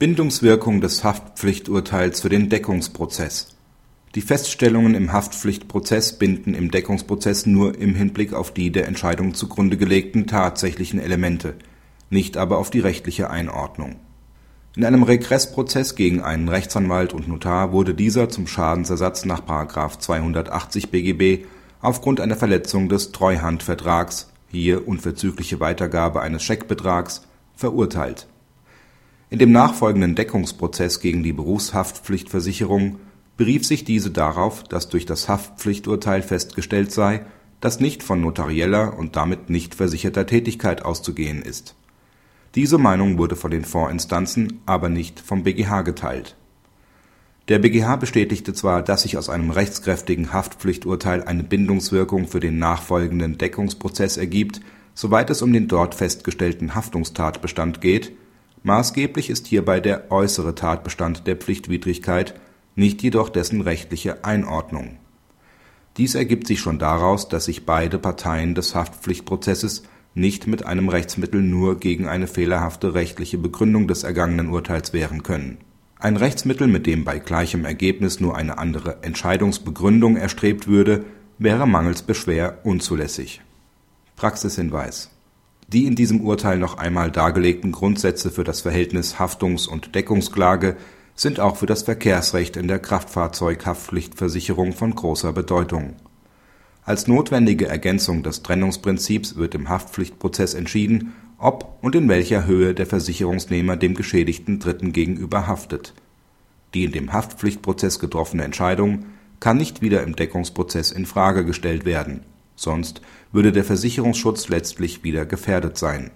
Bindungswirkung des Haftpflichturteils für den Deckungsprozess Die Feststellungen im Haftpflichtprozess binden im Deckungsprozess nur im Hinblick auf die der Entscheidung zugrunde gelegten tatsächlichen Elemente, nicht aber auf die rechtliche Einordnung. In einem Regressprozess gegen einen Rechtsanwalt und Notar wurde dieser zum Schadensersatz nach § 280 BGB aufgrund einer Verletzung des Treuhandvertrags (hier unverzügliche Weitergabe eines Scheckbetrags) verurteilt. In dem nachfolgenden Deckungsprozess gegen die Berufshaftpflichtversicherung berief sich diese darauf, dass durch das Haftpflichturteil festgestellt sei, dass nicht von notarieller und damit nicht versicherter Tätigkeit auszugehen ist. Diese Meinung wurde von den Vorinstanzen, aber nicht vom BGH geteilt der BGH bestätigte zwar, dass sich aus einem rechtskräftigen Haftpflichturteil eine Bindungswirkung für den nachfolgenden Deckungsprozess ergibt, soweit es um den dort festgestellten Haftungstatbestand geht, maßgeblich ist hierbei der äußere Tatbestand der Pflichtwidrigkeit, nicht jedoch dessen rechtliche Einordnung. Dies ergibt sich schon daraus, dass sich beide Parteien des Haftpflichtprozesses nicht mit einem Rechtsmittel nur gegen eine fehlerhafte rechtliche Begründung des ergangenen Urteils wehren können ein Rechtsmittel, mit dem bei gleichem Ergebnis nur eine andere Entscheidungsbegründung erstrebt würde, wäre mangels Beschwer unzulässig. Praxishinweis Die in diesem Urteil noch einmal dargelegten Grundsätze für das Verhältnis Haftungs und Deckungsklage sind auch für das Verkehrsrecht in der Kraftfahrzeughaftpflichtversicherung von großer Bedeutung. Als notwendige Ergänzung des Trennungsprinzips wird im Haftpflichtprozess entschieden ob und in welcher Höhe der Versicherungsnehmer dem geschädigten Dritten gegenüber haftet. Die in dem Haftpflichtprozess getroffene Entscheidung kann nicht wieder im Deckungsprozess in Frage gestellt werden, sonst würde der Versicherungsschutz letztlich wieder gefährdet sein.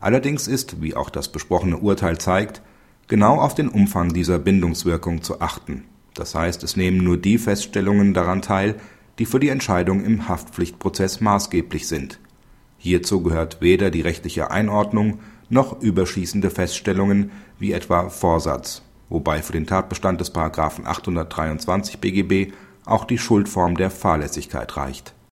Allerdings ist, wie auch das besprochene Urteil zeigt, genau auf den Umfang dieser Bindungswirkung zu achten, das heißt es nehmen nur die Feststellungen daran teil, die für die Entscheidung im Haftpflichtprozess maßgeblich sind. Hierzu gehört weder die rechtliche Einordnung noch überschießende Feststellungen wie etwa Vorsatz, wobei für den Tatbestand des § 823 BGB auch die Schuldform der Fahrlässigkeit reicht